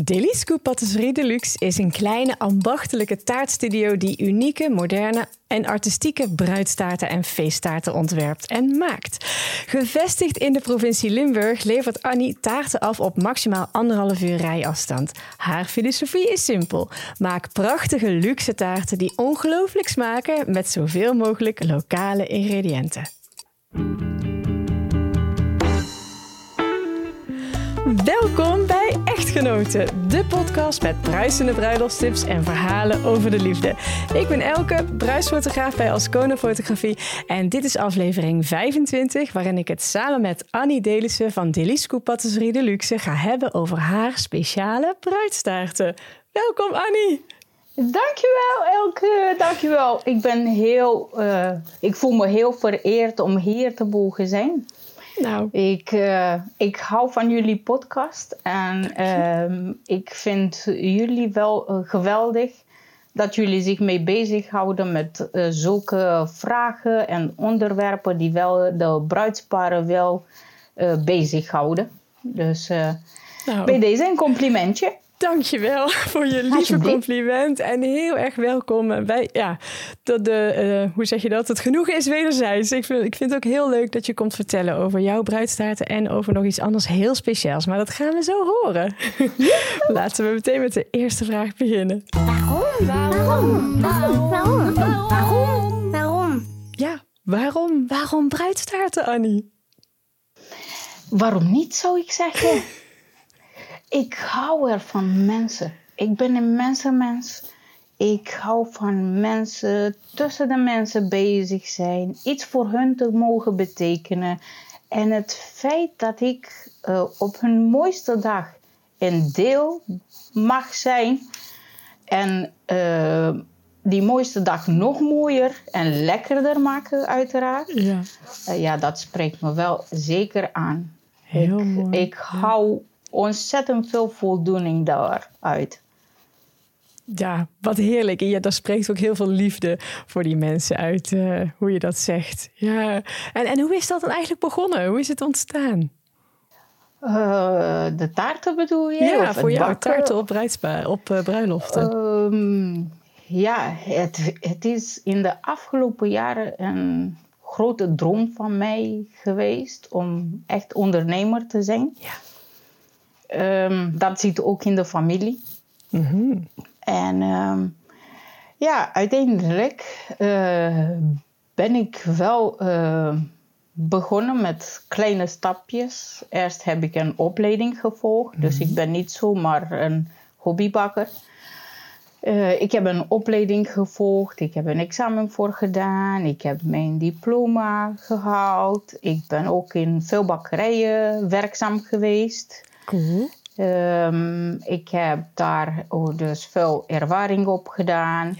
Deli Scoop Patisserie Deluxe is een kleine ambachtelijke taartstudio die unieke, moderne en artistieke bruidstaarten en feesttaarten ontwerpt en maakt. Gevestigd in de provincie Limburg levert Annie taarten af op maximaal anderhalf uur rijafstand. Haar filosofie is simpel. Maak prachtige luxe taarten die ongelooflijk smaken met zoveel mogelijk lokale ingrediënten. Welkom Echtgenoten, de podcast met bruisende bruiloftstips en verhalen over de liefde. Ik ben Elke, bruisfotograaf bij Ascona Fotografie en dit is aflevering 25 waarin ik het samen met Annie Delissen van Delisco Patisserie Deluxe ga hebben over haar speciale bruidstaarten. Welkom Annie! Dankjewel Elke, dankjewel. Ik ben heel, uh, ik voel me heel vereerd om hier te mogen zijn. Nou. Ik, uh, ik hou van jullie podcast en uh, ik vind jullie wel uh, geweldig dat jullie zich mee bezighouden met uh, zulke vragen en onderwerpen die wel de bruidsparen wel bezighouden. Dus nou. bij deze een complimentje. Dankjewel voor je lieve compliment en heel erg welkom bij, ja, dat de, uh, hoe zeg je dat? Het genoegen is wederzijds. Ik vind, ik vind het ook heel leuk dat je komt vertellen over jouw bruidstaarten en over nog iets anders heel speciaals. Maar dat gaan we zo horen. Laten we meteen met de eerste vraag beginnen. Waarom? Waarom? Waarom? Waarom? Waarom? Waarom? Ja, waarom? Waarom bruidstaarten, Annie? Waarom niet, zou ik zeggen? Ik hou er van mensen. Ik ben een mensenmens. Ik hou van mensen, tussen de mensen bezig zijn, iets voor hun te mogen betekenen. En het feit dat ik uh, op hun mooiste dag een deel mag zijn en uh, die mooiste dag nog mooier en lekkerder maken, uiteraard. Ja, uh, ja dat spreekt me wel zeker aan. Heel ik, mooi. Ik hou ontzettend veel voldoening daaruit. Ja, wat heerlijk. En ja, daar spreekt ook heel veel liefde voor die mensen uit, uh, hoe je dat zegt. Ja. En, en hoe is dat dan eigenlijk begonnen? Hoe is het ontstaan? Uh, de taarten bedoel je? Ja, voor jou taarten op, op uh, bruiloften. Um, ja, het, het is in de afgelopen jaren een grote droom van mij geweest om echt ondernemer te zijn. Ja. Um, dat zit ook in de familie. Mm-hmm. En um, ja, uiteindelijk uh, ben ik wel uh, begonnen met kleine stapjes. Eerst heb ik een opleiding gevolgd, dus ik ben niet zomaar een hobbybakker. Uh, ik heb een opleiding gevolgd, ik heb een examen voor gedaan, ik heb mijn diploma gehaald. Ik ben ook in veel bakkerijen werkzaam geweest. Cool. Um, ik heb daar dus veel ervaring op gedaan.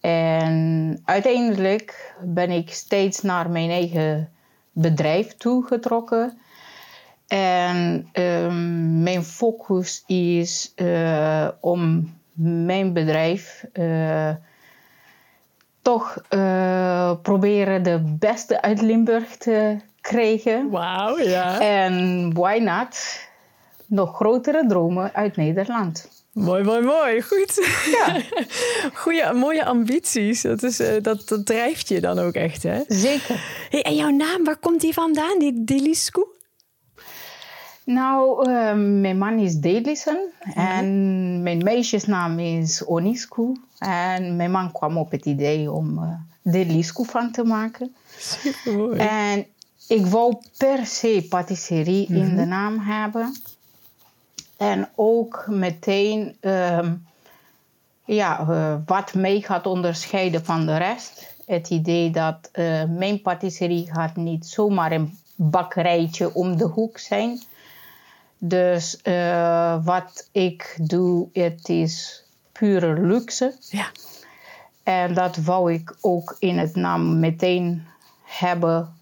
En uiteindelijk ben ik steeds naar mijn eigen bedrijf toegetrokken. En um, mijn focus is uh, om mijn bedrijf uh, toch uh, proberen de beste uit Limburg te krijgen. Wauw, ja. En why not? Nog grotere dromen uit Nederland. Mooi, mooi, mooi. Goed. Ja. Goeie, mooie ambities. Dat, is, uh, dat, dat drijft je dan ook echt, hè? Zeker. Hey, en jouw naam, waar komt die vandaan, die Delisco? Nou, uh, mijn man is Delissen mm en mijn meisjesnaam is Onisco. En mijn man kwam op het idee om uh, van te maken. Super mooi. En ik wou per se patisserie mm -hmm. in de naam hebben. En ook meteen uh, ja, uh, wat mij gaat onderscheiden van de rest. Het idee dat uh, mijn patisserie gaat niet zomaar een bakkerijtje om de hoek zijn. Dus uh, wat ik doe, het is pure luxe. Ja. En dat wou ik ook in het naam meteen hebben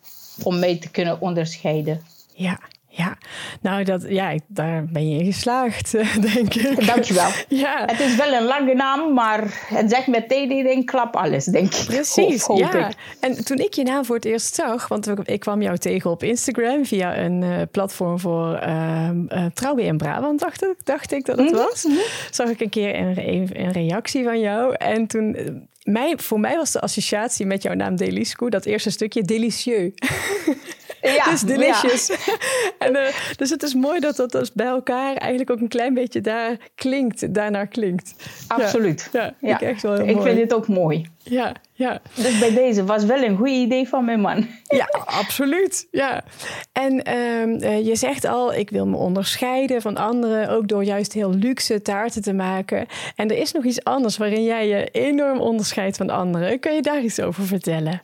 om mij te kunnen onderscheiden. Ja, Ja, nou, dat, ja, daar ben je in geslaagd, denk ik. Dankjewel. Ja, Het is wel een lange naam, maar het zegt meteen klap alles, denk ik. precies. Ja. ik. En toen ik je naam voor het eerst zag, want ik- kwam jou tegen op Instagram via een eh, platform voor eh, trouwen in Brabant, dacht ik, dacht ik dat het was. Zag ik een keer een, re- een reactie van jou. En toen, eh, mij, voor mij was de associatie met jouw naam Delisco, dat eerste stukje delicieux. Ja, dus delicious. en, eh, dus het is mooi dat dat dus bij elkaar eigenlijk ook een klein beetje daar klinkt, daarnaar klinkt. absoluut. Ja, ja, ik echt wel heel ik mooi. vind dit ook mooi. Ja, ja. Dus bij deze was wel een goed idee van mijn man. Ja, absoluut. Ja. En ehm, eh, je zegt al, ik wil me onderscheiden van anderen, ook door juist heel luxe taarten te maken. En er is nog iets anders waarin jij je enorm onderscheidt van anderen. Kun je daar iets over vertellen?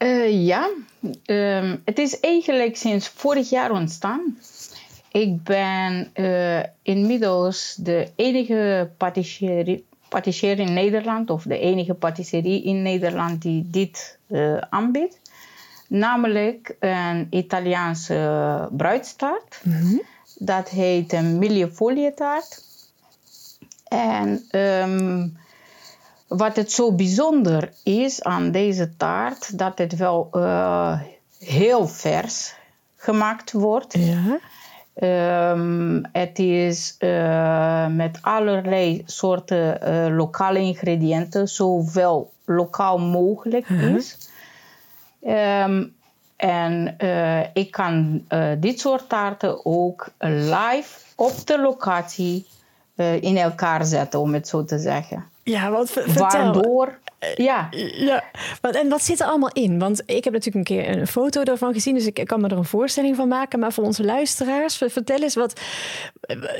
Eh, ja, Ehm, het is eigenlijk sinds vorig jaar ontstaan. Ik ben eh, inmiddels de enige patissier, patissier in Nederland, of de enige patisserie in Nederland die dit eh, aanbiedt. Namelijk een Italiaanse bruidstaart. Dat heet een mille taart. En ehm, wat het zo bijzonder is aan deze taart, dat het wel eh, heel vers gemaakt wordt. Ja. Ehm, het is eh, met allerlei soorten eh, lokale ingrediënten, zowel lokaal mogelijk is. Ehm, en ik kan dit soort taarten ook live op de locatie in elkaar zetten, om het zo te zeggen. Ja, wat ver- vertel. Waardoor, ja, Ja, wat, en wat zit er allemaal in? Want ik heb natuurlijk een keer een foto daarvan gezien, dus ik kan me er een voorstelling van maken. Maar voor onze luisteraars, ver- vertel eens wat,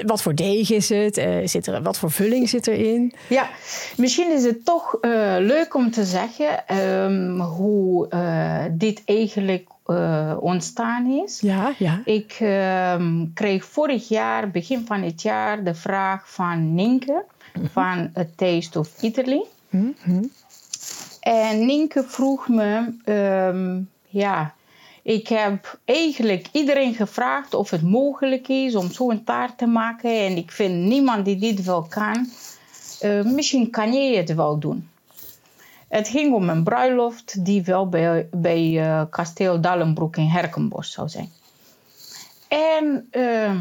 wat voor deeg is het? Eh, zit er, wat voor vulling zit erin? Ja, misschien is het toch eh, leuk om te zeggen ehm, hoe eh, dit eigenlijk eh, ontstaan is. Ja, ja. Ik ehm, kreeg vorig jaar, begin van het jaar, de vraag van Ninke van A Taste of Italy. En Ninke vroeg me, ehm, ja, ik heb eigenlijk iedereen gevraagd of het mogelijk is om zo'n taart te maken. En ik vind niemand die dit wel kan. Eh, misschien kan jij het wel doen. Het ging om een bruiloft die wel bij, bij eh, kasteel Dallenbroek in Herkenbos zou zijn. En ehm,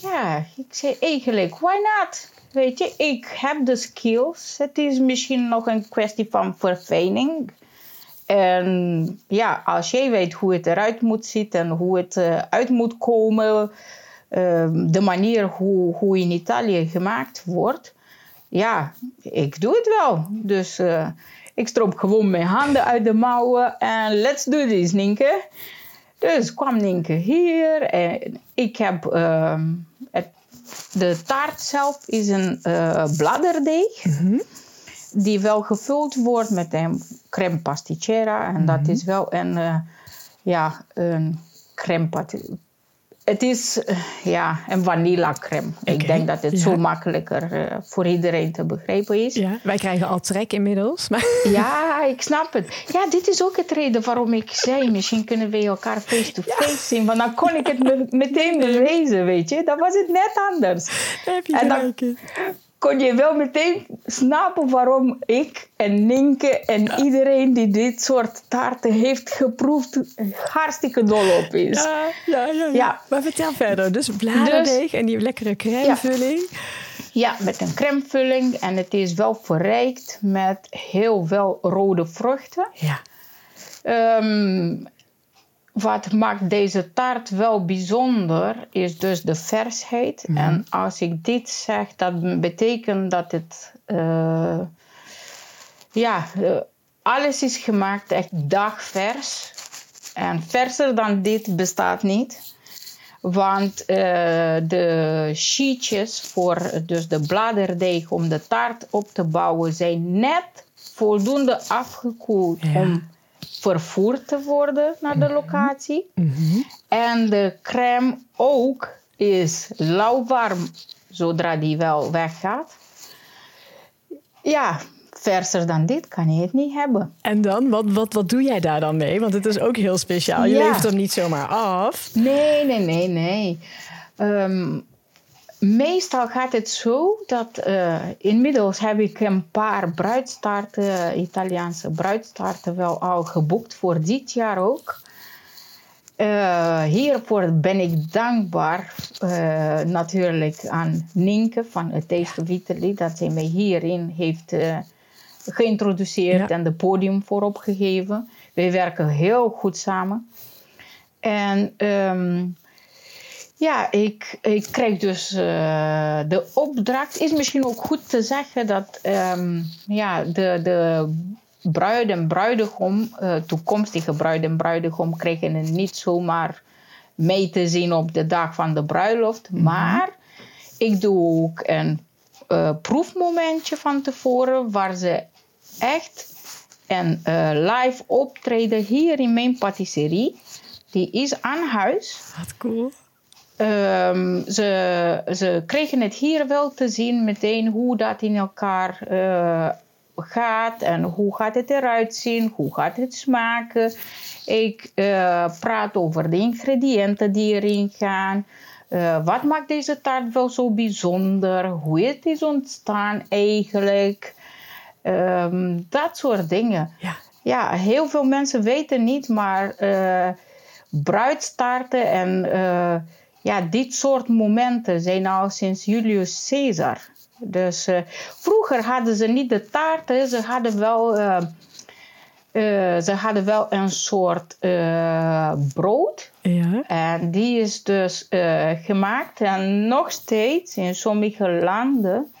ja, ik zei eigenlijk, why not? Weet je, ik heb de skills. Het is misschien nog een kwestie van verfijning. En ja, als jij weet hoe het eruit moet zien en hoe het eh, uit moet komen, ehm, de manier hoe, hoe in Italië gemaakt wordt, ja, ik doe het wel. Dus eh, ik stroop gewoon mijn handen uit de mouwen en let's do this, Nienke. Dus kwam Nienke hier en ik heb ehm, de taart zelf is een eh bladderdeeg die wel gevuld wordt met een crème pasticcera en dat is wel een eh, ja een crème het is eh, ja een vanilla crème. Ik denk dat het ja. zo makkelijker eh, voor iedereen te begrijpen is. ja. Wij krijgen al trek inmiddels. Maar Ja, ik snap het. Ja, dit is ook het reden waarom ik zei, misschien kunnen we elkaar face-to-face zien. Want dan kon ik het me- meteen bewijzen, weet je. Dan was het net anders. heb je En dan-. Kon je wel meteen snappen waarom ik en Ninke en iedereen die dit soort taarten heeft geproefd, hartstikke dol op is. Ja, ja, ja, ja. Ja. Maar vertel verder. Dus bladerdeeg en die lekkere crèmevulling. Ja, met een crèmevulling en het is wel verrijkt met heel veel rode vruchten. Ja. Ehm, wat maakt deze taart wel bijzonder is dus de versheid. En als ik dit zeg, dat betekent dat het. eh, ja, eh, alles is gemaakt echt dagvers. En verser dan dit bestaat niet. Want eh, de sheetjes voor dus de bladerdeeg om de taart op te bouwen zijn net voldoende afgekoeld Ja. om vervoerd te worden naar de locatie. En de crème ook is lauwwarm zodra die wel weggaat. Ja, verser dan dit kan je het niet hebben. En dan, wat, wat, wat doe jij daar dan mee? Want het is ook heel speciaal. Je Ja. levert hem niet zomaar af. Nee, nee, nee, nee. Ehm, meestal gaat het zo dat eh, inmiddels heb ik een paar bruidstaarten, Italiaanse bruidstaarten, wel al geboekt voor dit jaar ook. Eh, hiervoor ben ik dankbaar eh, natuurlijk aan Nienke van het Taste of Italy dat zij mij hierin heeft geïntroduceerd Ja. en de podium voorop gegeven. Wij werken heel goed samen. En ehm, ja, ik, ik krijg dus eh, de opdracht. Is misschien ook goed te zeggen dat ehm, ja, de, de bruid en bruidegom, eh, toekomstige bruid en bruidegom, krijgen het niet zomaar mee te zien op de dag van de bruiloft. Maar ik doe ook een eh, proefmomentje van tevoren waar ze echt een live optreden hier in mijn patisserie. Die is aan huis. Wat cool. Ehm, ze, ze kregen het hier wel te zien meteen hoe dat in elkaar eh, gaat en hoe gaat het eruit zien, hoe gaat het smaken. Ik eh, praat over de ingrediënten die erin gaan. Eh, wat maakt deze taart wel zo bijzonder? Hoe het is ontstaan eigenlijk? Ehm, dat soort dingen. Ja. Ja, heel veel mensen weten niet, maar bruidstaarten en ja, dit soort momenten zijn al sinds Julius Caesar. Dus eh, vroeger hadden ze niet de taarten, ze hadden wel, eh, eh, ze hadden wel een soort brood. Ja. En die is dus gemaakt en nog steeds in sommige landen,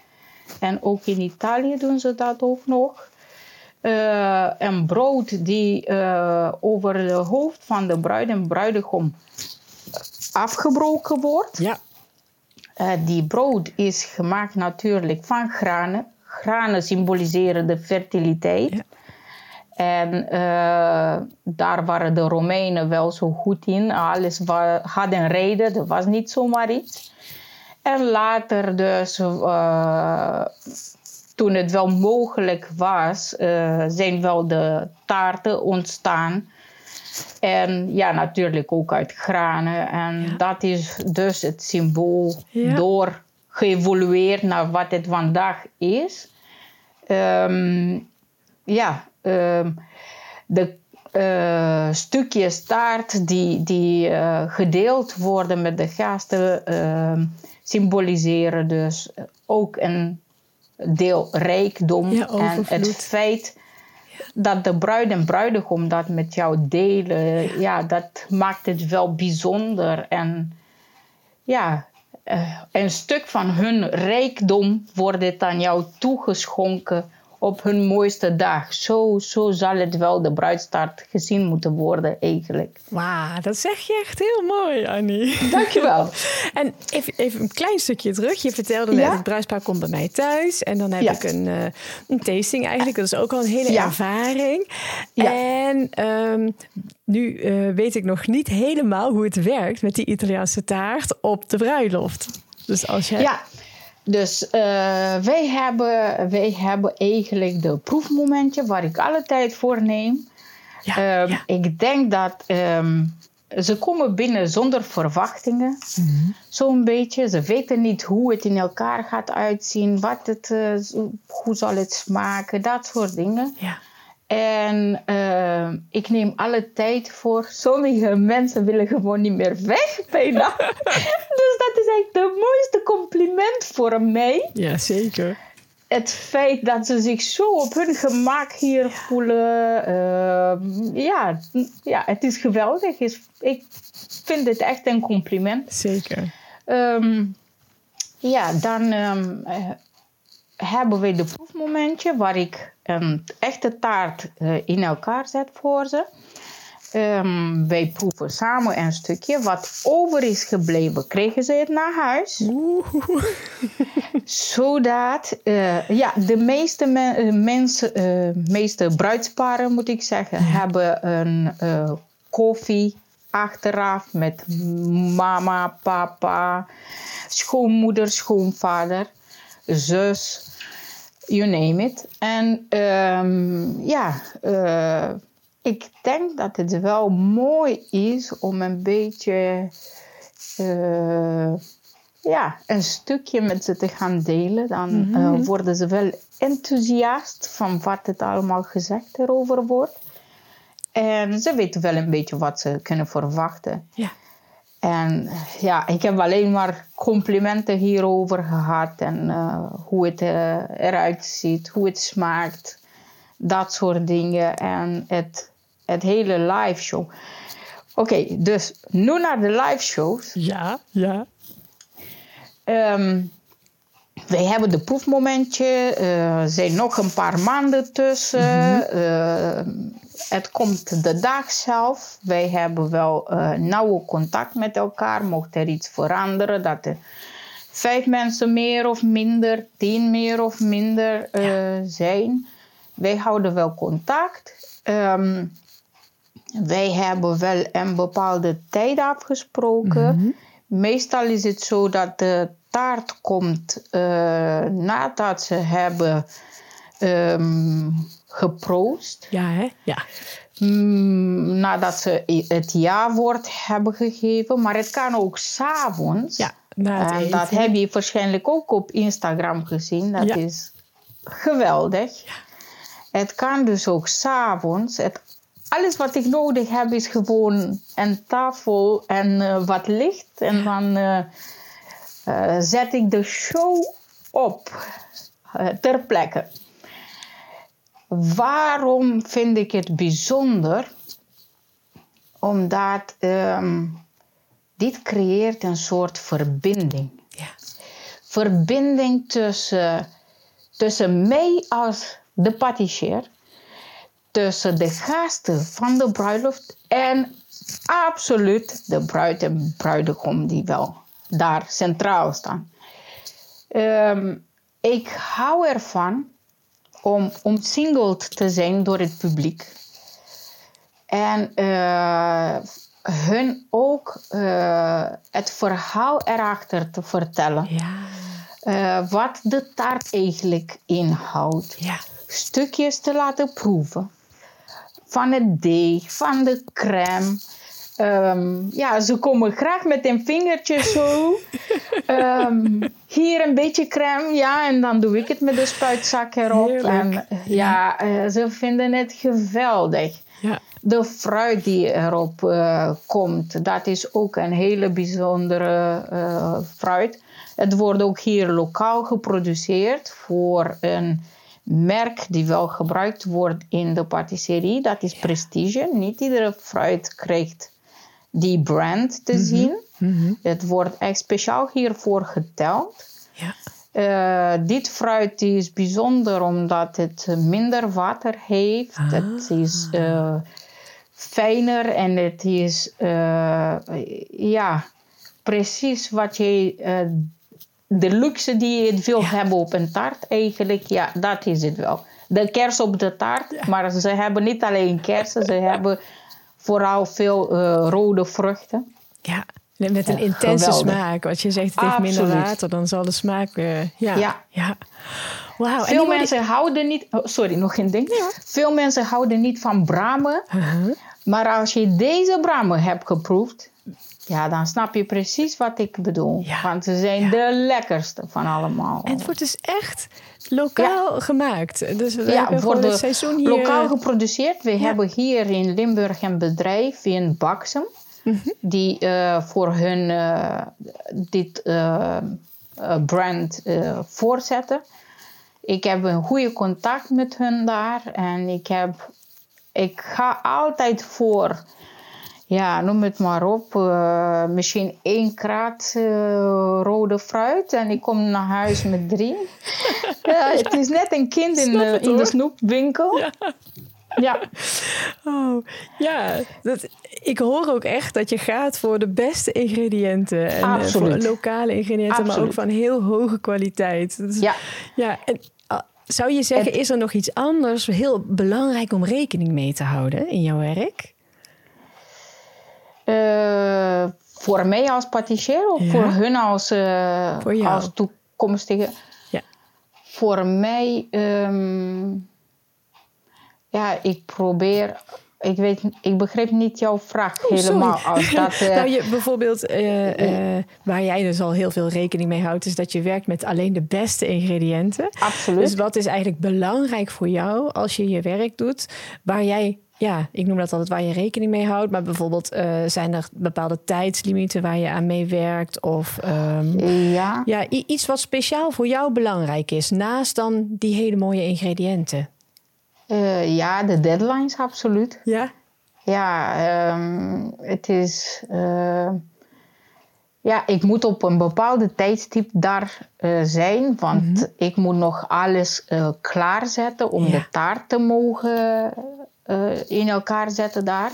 en ook in Italië doen ze dat ook nog, een brood die over de hoofd van de bruid en bruidegom afgebroken wordt. Ja. Eh, die brood is gemaakt natuurlijk van granen. Granen symboliseren de fertiliteit. Ja. En eh, daar waren de Romeinen wel zo goed in. Alles wa- had een reden, er was niet zomaar iets. En later dus, eh, toen het wel mogelijk was, zijn wel de taarten ontstaan. En ja, natuurlijk ook uit granen. En dat is dus het symbool Ja. door geëvolueerd naar wat het vandaag is. Ehm, ja, ehm, de eh, stukjes taart die, die eh, gedeeld worden met de gasten ehm, symboliseren dus ook een deel rijkdom Ja, en het feit dat de bruid en bruidegom dat met jou delen, ja, dat maakt het wel bijzonder. En ja, eh, een stuk van hun rijkdom wordt het aan jou toegeschonken op hun mooiste dag. Zo, zo zal het wel de bruidstaart gezien moeten worden eigenlijk. Wauw, dat zeg je echt heel mooi, Annie. Dankjewel. En even, even een klein stukje terug. Je vertelde net, Ja? het bruidspaar komt bij mij thuis. En dan heb Ja. ik een, eh, een tasting eigenlijk. Dat is ook al een hele Ja. ervaring. Ja. En ehm, nu eh, weet ik nog niet helemaal hoe het werkt met die Italiaanse taart op de bruiloft. Dus als jij... Ja, dus eh, wij, hebben, wij hebben eigenlijk de proefmomentje waar ik alle tijd voor neem. Ja, Ehm, ja. Ik denk dat ehm, ze komen binnen zonder verwachtingen. Mhm. Zo'n beetje. Ze weten niet hoe het in elkaar gaat uitzien, wat het, eh, hoe zal het smaken, dat soort dingen. Ja. En ehm, ik neem alle tijd voor. Sommige mensen willen gewoon niet meer weg bijna. dus dat is eigenlijk de mooiste compliment voor mij ja, zeker. het feit dat ze zich zo op hun gemak hier voelen. ehm, ja, ja, het is geweldig. Ik vind het echt een compliment. Zeker. Ehm, ja, dan ehm, eh, hebben we de proefmomentje waar ik een echte taart eh, in elkaar zet voor ze. Ehm, wij proeven samen een stukje. Wat over is gebleven, kregen ze het naar huis zodat eh, ja, de meeste me- eh, mensen, eh, meeste bruidsparen moet ik zeggen, hebben een koffie achteraf met mama, papa, schoonmoeder, schoonvader, zus. You name it. En ehm, ja, eh, ik denk dat het wel mooi is om een beetje eh, ja, een stukje met ze te gaan delen. Dan eh, worden ze wel enthousiast van wat het allemaal gezegd erover wordt. En ze weten wel een beetje wat ze kunnen verwachten. Ja. En ja, ik heb alleen maar complimenten hierover gehad. En eh, hoe het eh, eruit ziet, hoe het smaakt. Dat soort dingen. En het, het hele live show. Oké, dus nu naar de live shows. Ja, ja. Ehm wij hebben de proefmomentje. eh, Er zijn nog een paar maanden tussen. Eh, het komt de dag zelf. Wij hebben wel eh nauwe contact met elkaar. Mocht er iets veranderen, dat er vijf mensen meer of minder, tien meer of minder eh, zijn. Wij houden wel contact. Ehm, wij hebben wel een bepaalde tijd afgesproken. Meestal is het zo dat de taart komt eh, nadat ze hebben ehm, geproost. Ja, hè? Ja. Mm, nadat ze het ja-woord hebben gegeven. Maar het kan ook s'avonds. Ja, en dat heb je waarschijnlijk ook op Instagram gezien. Dat Ja. is geweldig. Het kan dus ook s'avonds. Alles wat ik nodig heb is gewoon een tafel en eh, wat licht. En dan eh, eh, zet ik de show op ter plekke. Waarom vind ik het bijzonder? Omdat ehm, dit creëert een soort verbinding. Ja. Verbinding tussen, tussen mij als de patissier, tussen de gasten van de bruiloft en absoluut de bruid en bruidegom die wel daar centraal staan. Ehm, ik hou ervan om omsingeld te zijn door het publiek. En eh, hun ook eh, het verhaal erachter te vertellen. Ja. Eh, wat de taart eigenlijk inhoudt. Ja. Stukjes te laten proeven. Van het deeg, van de crème. Ehm, ja, ze komen graag met een vingertje zo. Ehm, hier een beetje crème, ja, en dan doe ik het met de spuitzak erop. Heerlijk. En ja, eh, ze vinden het geweldig. Ja. De fruit die erop eh, komt, dat is ook een hele bijzondere eh, fruit. Het wordt ook hier lokaal geproduceerd voor een merk die wel gebruikt wordt in de patisserie. Dat is Prestige. Niet iedere fruit krijgt die brand te zien. Het wordt echt speciaal hiervoor geteld. Ja. Eh, dit fruit is bijzonder omdat het minder water heeft. Het is eh, fijner en het is eh, ja, precies wat je. de luxe die je wil hebben op een taart, eigenlijk, ja, dat is het wel. De kers op de taart, maar ze hebben niet alleen kersen, ze hebben vooral veel rode vruchten. Ja. Met een Ja, intense geweldig. smaak. Wat je zegt, het heeft minder water, dan zal de smaak... eh, ja. Ja. en Veel die mensen houden niet. oh, sorry, nog een ding. Veel mensen houden niet van bramen. Uh-huh. Maar als je deze bramen hebt geproefd, ja, dan snap je precies wat ik bedoel. Ja. Want ze zijn de lekkerste van allemaal. En het wordt dus echt lokaal gemaakt. Dus we ja, worden het seizoen hier... lokaal geproduceerd. We hebben hier in Limburg een bedrijf in Baksem. Die eh, voor hun eh, dit eh, brand voorzetten. Ik heb een goede contact met hun daar. En ik, heb, ik ga altijd voor, ja, noem het maar op, misschien één kraat rode fruit. En ik kom naar huis met drie. ja, het is net een kind in, de, in snoepwinkel. Ja. Ja. Oh, ja. Dat, ik hoor ook echt dat je gaat voor de beste ingrediënten. En eh, voor lokale ingrediënten, maar ook van heel hoge kwaliteit. Is- Ja. ja en, ah, zou je zeggen, is er nog iets anders heel belangrijk om rekening mee te houden in jouw werk? Eh, voor mij als patissier of Ja. voor hun als, eh, Voor als toekomstige? Ja. voor mij, ehm, ja, ik probeer. Ik, weet, ik begreep niet jouw vraag Oh, helemaal. Als dat, eh, nou, je, bijvoorbeeld, eh, eh, waar jij dus al heel veel rekening mee houdt, is dat je werkt met alleen de beste ingrediënten. absoluut. Dus wat is eigenlijk belangrijk voor jou als je je werk doet, waar jij, ja, ik noem dat altijd waar je rekening mee houdt, maar bijvoorbeeld zijn er bepaalde tijdslimieten waar je aan meewerkt of ehm, ja. ja, iets wat speciaal voor jou belangrijk is, naast dan die hele mooie ingrediënten. Eh, ja, de deadlines, absoluut. Ja? Ja, ehm, het is. eh, ja, ik moet op een bepaalde tijdstip daar eh, zijn, want ik moet nog alles klaarzetten om Ja. de taart te mogen in elkaar zetten daar.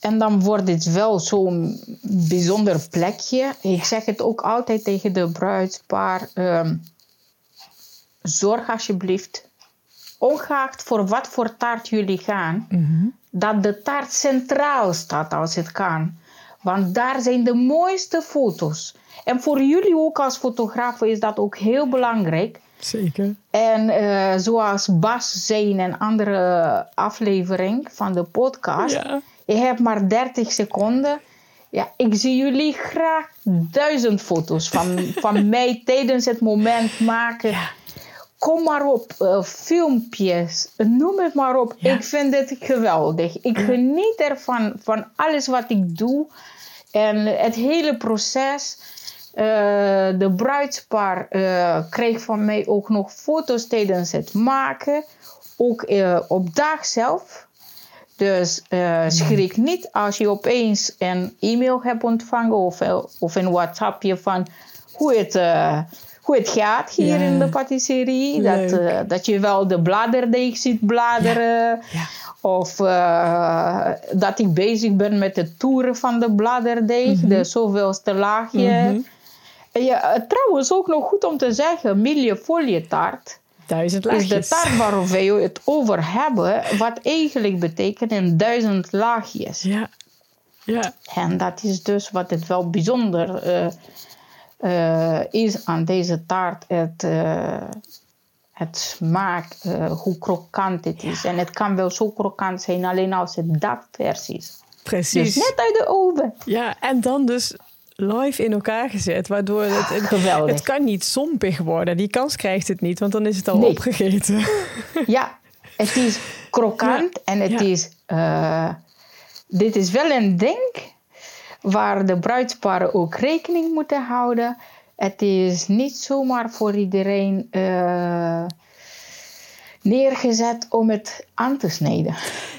En dan wordt het wel zo'n bijzonder plekje. Ik zeg het ook altijd tegen de bruidspaar. ehm, zorg alsjeblieft, ongeacht voor wat voor taart jullie gaan, dat de taart centraal staat als het kan. Want daar zijn de mooiste foto's. En voor jullie ook als fotografen is dat ook heel belangrijk. Zeker. En eh, zoals Bas zei in een andere aflevering van de podcast, Ja. je hebt maar 30 seconden. Ja, ik zie jullie graag duizend foto's van, van mij tijdens het moment maken. Kom maar op, eh, filmpjes, noem het maar op. Ja. Ik vind het geweldig. Ik geniet ervan, van alles wat ik doe. En het hele proces. eh, de bruidspaar eh kreeg van mij ook nog foto's tijdens het maken. Ook op dag zelf. Dus schrik niet als je opeens een e-mail hebt ontvangen of, of een WhatsAppje van hoe het, hoe het gaat hier Ja. in de patisserie. Dat, eh, dat je wel de bladerdeeg ziet bladeren. Ja. Of eh, dat ik bezig ben met het toeren van de bladerdeeg, de zoveelste laagje. Mhm. Ja, eh, trouwens ook nog goed om te zeggen, mille taart Duizend is laagjes. de taart waar we het over hebben, wat eigenlijk betekent een duizend laagjes. Ja. Ja. En dat is dus wat het wel bijzonder eh, is aan deze taart. Het, eh, het smaak, eh, hoe krokant het is. En het kan wel zo krokant zijn alleen als het dakvers is. Precies. Dus net uit de oven. Ja, en dan dus live in elkaar gezet, waardoor het, het, Geweldig. het kan niet zompig worden. Die kans krijgt het niet, want dan is het al Nee. opgegeten. Ja, het is krokant Ja, en het ja. is... eh, dit is wel een ding waar de bruidsparen ook rekening moeten houden. Het is niet zomaar voor iedereen eh, neergezet om het aan te snijden.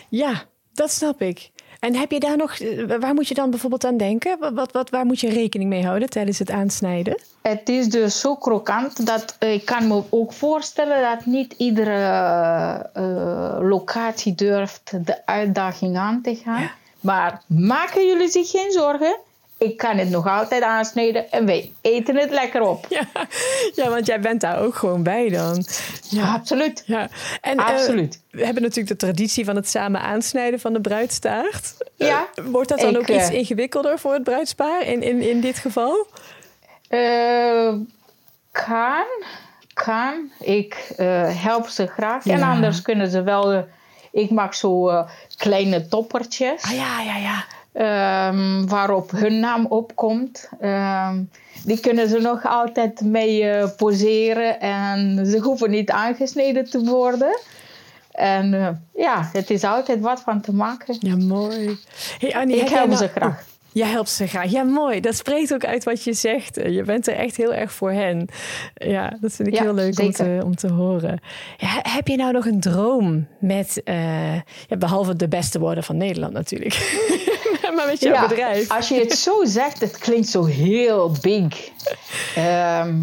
Ja, dat snap ik. En heb je daar nog, eh, waar moet je dan bijvoorbeeld aan denken? Wat, wat, waar moet je rekening mee houden tijdens het aansnijden? Het is dus zo krokant dat ik kan me ook voorstellen dat niet iedere eh, locatie durft de uitdaging aan te gaan. Ja. Maar maken jullie zich geen zorgen. Ik kan het nog altijd aansnijden en wij eten het lekker op. Ja, ja want jij bent daar ook gewoon bij dan. Ja, Absoluut. ja. En, eh, Absoluut. we hebben natuurlijk de traditie van het samen aansnijden van de bruidstaart. Eh, Ja, wordt dat dan ik, ook iets eh, ingewikkelder voor het bruidspaar in, in, in dit geval? Kan, kan. Ik help ze graag. En anders kunnen ze wel... ik maak zo eh, kleine toppertjes. Ah ja, ja, ja. ehm, waarop hun naam opkomt. Ehm, die kunnen ze nog altijd mee eh, poseren en ze hoeven niet aangesneden te worden. En eh, ja, het is altijd wat van te maken. Ja, mooi. Hey Annie, Ik heb help nou- ze graag. Jij helpt ze graag. Ja, mooi. Dat spreekt ook uit wat je zegt. Je bent er echt heel erg voor hen. Ja, dat vind ik Ja, heel leuk om te, om te horen. Ja, heb je nou nog een droom met, eh, ja, behalve de beste woorden van Nederland natuurlijk, maar met jouw bedrijf? Als je het zo zegt, het klinkt zo heel big. Ehm,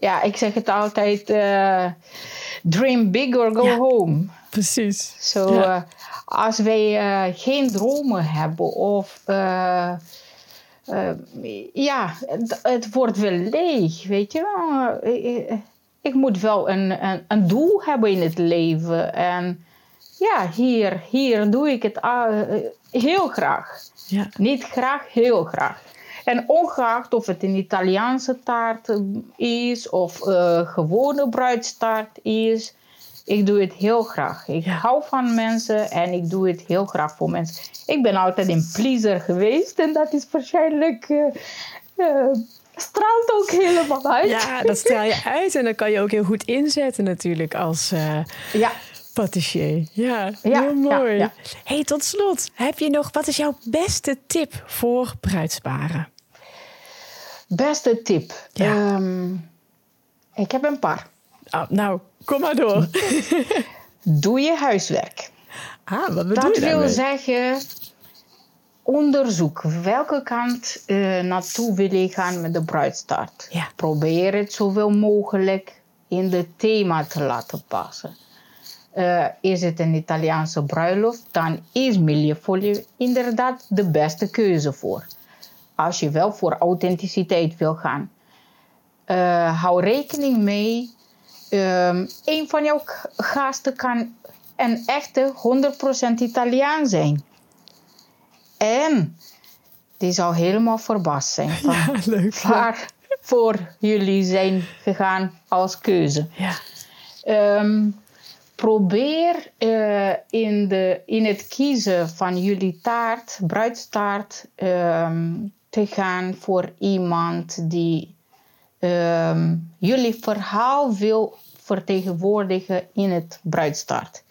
ja, ik zeg het altijd: eh, dream big or go Ja. home. Precies. Zo, Ja. eh, als wij eh, geen dromen hebben of eh, ja, het, het wordt wel leeg, weet je wel. Ik moet wel een, een, een doel hebben in het leven. En ja, hier, hier doe ik het ah, heel graag. Ja. Niet graag, heel graag. En ongeacht of het een Italiaanse taart eh, is of uh, gewone bruidstaart is, ik doe het heel graag. Ik hou van mensen en ik doe het heel graag voor mensen. Ik ben altijd een pleaser geweest en dat is waarschijnlijk. Uh, straalt ook helemaal uit. Ja, dat straal je uit en dan kan je ook heel goed inzetten natuurlijk als ja. patissier. Ja, ja heel mooi. Ja, hey, tot slot, heb je nog, wat is jouw beste tip voor bruidsparen? Beste tip? Um, ik heb een paar. Oh, nou, kom maar door. Doe je huiswerk. Ah, wat bedoel dat je wil zeggen, onderzoek welke kant uh, naartoe wil je gaan met de bruidstaart. Ja. Probeer het zoveel mogelijk in het thema te laten passen. Uh, is het een Italiaanse bruiloft, dan is milieufolie inderdaad de beste keuze voor. Als je wel voor authenticiteit wil gaan. Uh, hou rekening mee um, een van jouw gasten kan een echte 100% Italiaan zijn. En die zou helemaal verbaasd zijn van ja, leuk, waar voor jullie zijn gegaan als keuze. Ja. Um, probeer uh, in, de, in het kiezen van jullie taart, bruidstaart, um, te gaan voor iemand die um, jullie verhaal wil vertegenwoordigen in het bruidstaart.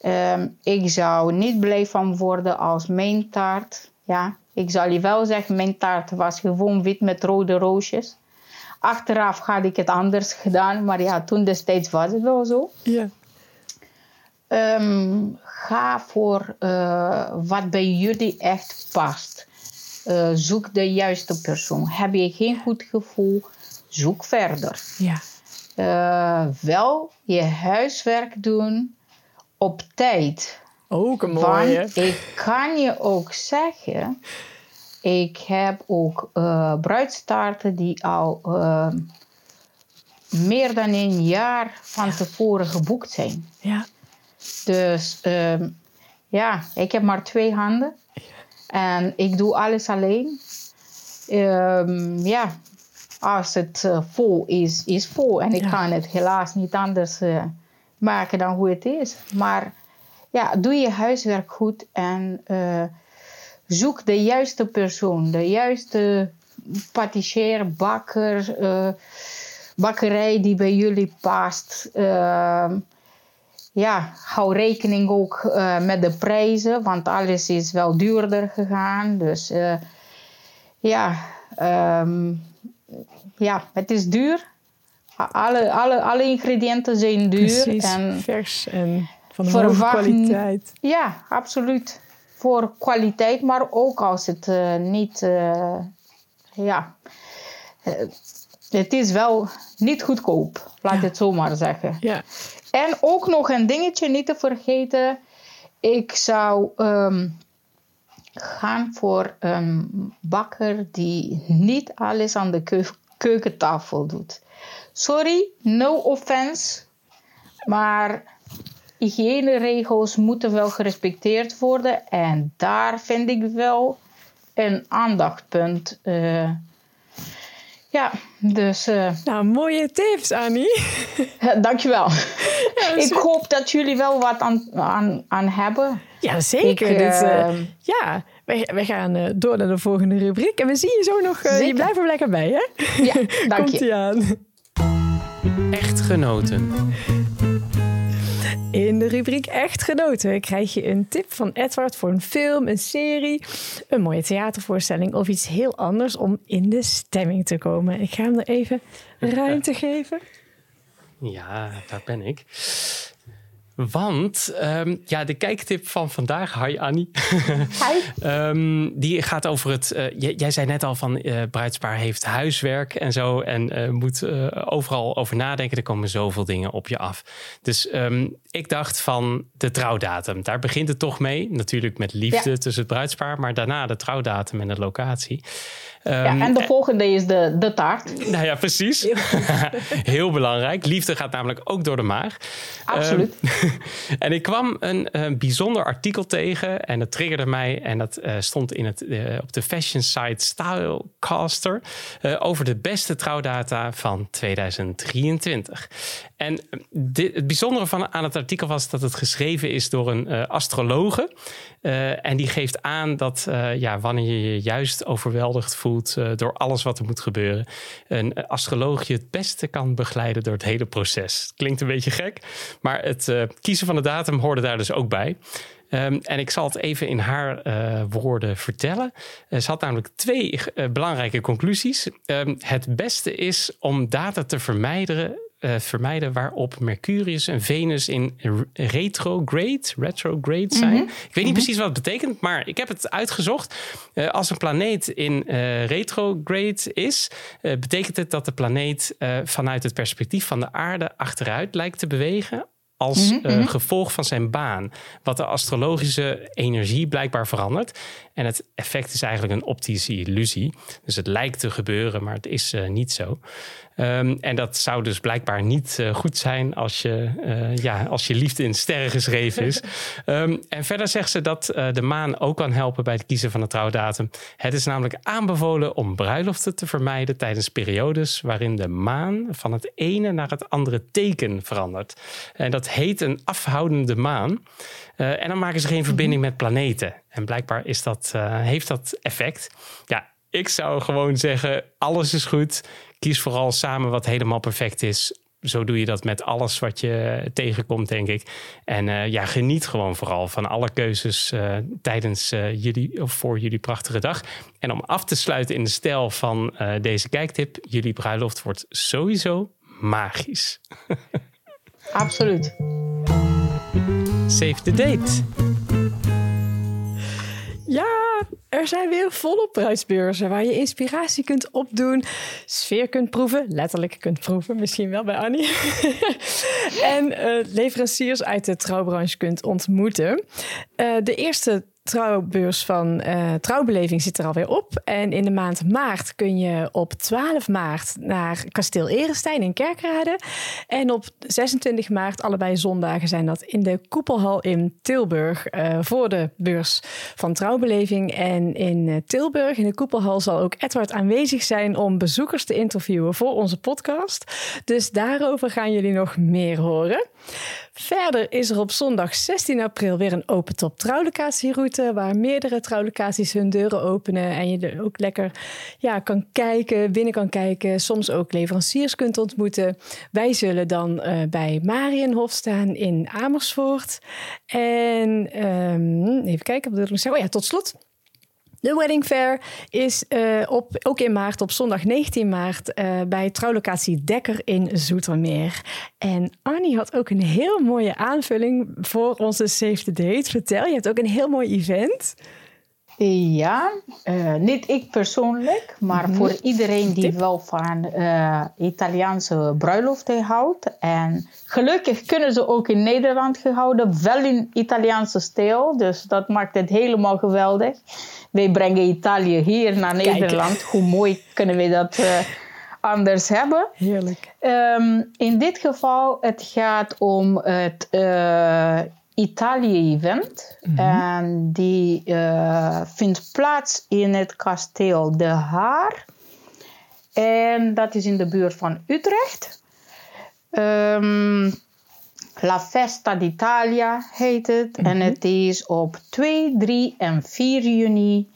Um, ik zou niet blij van worden als mijn taart. Ja, ik zal je wel zeggen, mijn taart was gewoon wit met rode roosjes. Achteraf had ik het anders gedaan, maar ja, toen destijds was het wel zo. Ja. Um, ga voor uh, wat bij jullie echt past. Uh, zoek de juiste persoon. Heb je geen goed gevoel, zoek verder. Ja. Uh, wel je huiswerk doen op tijd. Ook een mooie. Want ik kan je ook zeggen, ik heb ook uh, bruidstaarten die al uh, meer dan een jaar van tevoren geboekt zijn. Ja. Dus uh, ja, ik heb maar twee handen. En ik doe alles alleen. Um, ja, als het uh, vol is, is vol. En ik ja. kan het helaas niet anders uh, maken dan hoe het is. Maar ja, doe je huiswerk goed en uh, zoek de juiste persoon, de juiste patissier, bakker, bakkerij die bij jullie past. Ehm, ja, hou rekening ook uh, met de prijzen, want alles is wel duurder gegaan. Dus uh, ja, um, ja, het is duur. Alle, alle, alle ingrediënten zijn duur. Precies, en vers en van de hoge kwaliteit. Ja, absoluut. Voor kwaliteit, maar ook als het uh, niet... ja, het is wel niet goedkoop, laat ja. het zo maar zeggen. Ja. En ook nog een dingetje niet te vergeten. Ik zou um, gaan voor een bakker die niet alles aan de keu keukentafel doet. Sorry, no offense. Maar hygiëneregels moeten wel gerespecteerd worden. En daar vind ik wel een aandachtpunt. Uh, ja, dus... Uh, nou, mooie tips, Annie. Dankjewel. Ja, ik hoop dat jullie wel wat aan, aan, aan hebben. Ja, zeker. Ik, uh, uh, ja, wij, wij gaan door naar de volgende rubriek. En we zien je zo nog... je blijft er lekker bij, hè? Ja, dank Komt je. aan. Echtgenoten. In de rubriek Echtgenoten krijg je een tip van Edward voor een film, een serie, een mooie theatervoorstelling of iets heel anders om in de stemming te komen. Ik ga hem er even ruimte geven. Ja, daar ben ik. Want um, ja, de kijktip van vandaag, hi Annie. Hi. um, die gaat over het. Uh, jij, jij, zei net al van uh, bruidspaar heeft huiswerk en zo. En uh, moet overal over nadenken. Er komen zoveel dingen op je af. Dus um, ik dacht van de trouwdatum. Daar begint het toch mee. Natuurlijk met liefde ja. tussen het bruidspaar. Maar daarna de trouwdatum en de locatie. ja, en de volgende is de, de taart. Nou ja, precies. Heel, Heel belangrijk. Liefde gaat namelijk ook door de maag. Absoluut. en ik kwam een, een, bijzonder artikel tegen en dat triggerde mij. En dat uh, stond in het, uh, op de fashion site Stylecaster over de beste trouwdata van 2023. En dit, het bijzondere van, aan het artikel was dat het geschreven is door een astrologe. en die geeft aan dat ja, wanneer je je juist overweldigd voelt door alles wat er moet gebeuren, een astroloog je het beste kan begeleiden door het hele proces. Klinkt een beetje gek, maar het kiezen van de datum hoorde daar dus ook bij. Um, en ik zal het even in haar woorden vertellen. Ze had namelijk twee belangrijke conclusies. Um, het beste is om data te vermijden uh, vermijden waarop Mercurius en Venus in retrograde, retrograde zijn. Mm -hmm. Ik weet niet mm -hmm. precies wat het betekent, maar ik heb het uitgezocht. Uh, als een planeet in uh, retrograde is, betekent het dat de planeet vanuit het perspectief van de aarde achteruit lijkt te bewegen als mm -hmm. uh, gevolg van zijn baan. Wat de astrologische energie blijkbaar verandert. En het effect is eigenlijk een optische illusie. Dus het lijkt te gebeuren, maar het is uh, niet zo. Um, en dat zou dus blijkbaar niet uh, goed zijn als je, ja, als je liefde in sterren geschreven is. um, en verder zegt ze dat de maan ook kan helpen bij het kiezen van de trouwdatum. Het is namelijk aanbevolen om bruiloften te vermijden tijdens periodes waarin de maan van het ene naar het andere teken verandert. En dat heet een afhoudende maan. En dan maken ze geen verbinding met planeten. En blijkbaar is dat, heeft dat effect. Ja, ik zou gewoon zeggen: alles is goed. Kies vooral samen wat helemaal perfect is. Zo doe je dat met alles wat je tegenkomt, denk ik. En uh, ja, geniet gewoon vooral van alle keuzes tijdens jullie of voor jullie prachtige dag. En om af te sluiten in de stijl van deze kijktip: jullie bruiloft wordt sowieso magisch. Absoluut. Save the date. Ja, er zijn weer volop bruidsbeurzen waar je inspiratie kunt opdoen, sfeer kunt proeven, letterlijk kunt proeven, misschien wel bij Annie. en uh, leveranciers uit de trouwbranche kunt ontmoeten. Uh, de eerste trouwbeurs van uh, Trouwbeleving zit er alweer op. En in de maand maart kun je op 12 maart naar Kasteel Erestein in Kerkrade. En op 26 maart, allebei zondagen, zijn dat in de Koepelhal in Tilburg uh, voor de beurs van Trouwbeleving. En in uh, Tilburg, in de Koepelhal, zal ook Edward aanwezig zijn om bezoekers te interviewen voor onze podcast. Dus daarover gaan jullie nog meer horen. Verder is er op zondag 16 april weer een open top trouwlocatieroute. Waar meerdere trouwlocaties hun deuren openen. En je er ook lekker ja, kan kijken, binnen kan kijken. Soms ook leveranciers kunt ontmoeten. Wij zullen dan uh, bij Marienhof staan in Amersfoort. En um, even kijken, wat wil ik zeggen? Oh ja, tot slot. De Wedding Fair is uh, op, ook in maart, op zondag 19 maart, uh, bij trouwlocatie Dekker in Zoetermeer. En Annie had ook een heel mooie aanvulling voor onze Save the Date. Vertel, je hebt ook een heel mooi event. Ja, uh, niet ik persoonlijk, maar mm -hmm. voor iedereen die Tip. wel van uh, Italiaanse bruiloften houdt. En gelukkig kunnen ze ook in Nederland gehouden, wel in Italiaanse stijl. Dus dat maakt het helemaal geweldig. Wij brengen Italië hier naar Nederland. Kijk. Hoe mooi kunnen we dat uh, anders hebben? Heerlijk. Um, in dit geval, het gaat om het Italië-event. Mm -hmm. En die uh, vindt plaats in het kasteel De Haar. En dat is in de buurt van Utrecht. Um, La Festa d'Italia heet het. Mm -hmm. En het is op 2, 3 en 4 juni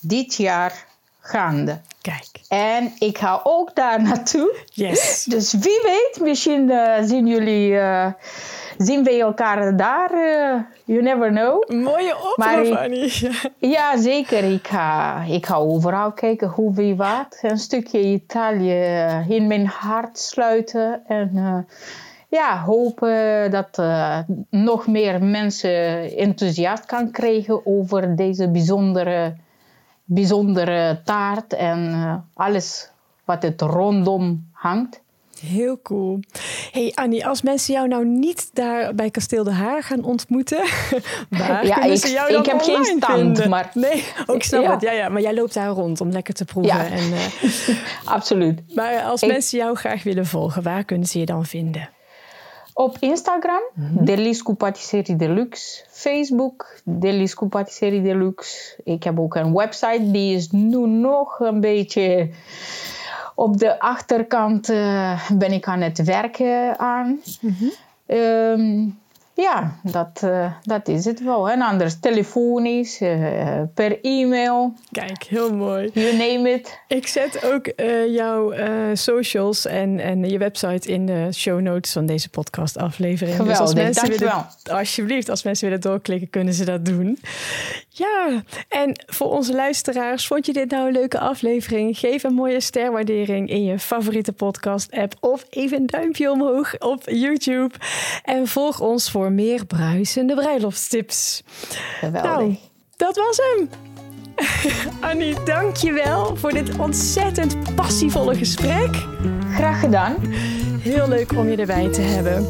dit jaar gaande. Kijk. En ik ga ook daar naartoe. Yes. Dus wie weet, misschien uh, zien jullie... Uh, zien we elkaar daar. Uh, you never know. Mooie oproep, Annie. ja, zeker. Ik ga, ik ga overal kijken hoe wie wat. Een stukje Italië in mijn hart sluiten. En uh, ja, hopen dat uh, nog meer mensen enthousiast kan krijgen over deze bijzondere, bijzondere taart en alles wat het rondom hangt. Heel cool. Hey Annie, als mensen jou nou niet daar bij Kasteel de Haar gaan ontmoeten, waar ja, ik, ze jou dan ik heb geen stand, vinden? maar nee, ook snap ja. het. Ja, ja, maar jij loopt daar rond om lekker te proeven. Ja. En, uh, Absoluut. maar als Ik- mensen jou graag willen volgen, waar kunnen ze je dan vinden? Op Instagram, Delisco Patisserie Deluxe. Facebook, Delisco Patisserie Deluxe. Ik heb ook een website, die is nu nog een beetje... Op de achterkant eh, ben ik aan het werken aan. Ehm, ja, dat, eh, dat is het wel. En anders telefonisch, eh, per e-mail, Kijk, heel mooi. you name it. Ik zet ook jouw socials en, en je website in de show notes van deze podcast aflevering. Dus Geweldig, willen, dankjewel. alsjeblieft, als mensen willen doorklikken, kunnen ze dat doen. Ja, en voor onze luisteraars, vond je dit nou een leuke aflevering? Geef een mooie sterwaardering in je favoriete podcast app of even een duimpje omhoog op YouTube. En volg ons voor meer bruisende bruiloftstips. Geweldig. Nou, dat was hem. Annie, dankjewel voor dit ontzettend passievolle gesprek. Graag gedaan. Heel leuk om je erbij te hebben.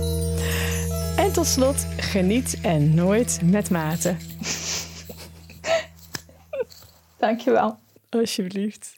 En tot slot, geniet en nooit met mate. Dankjewel. Alsjeblieft.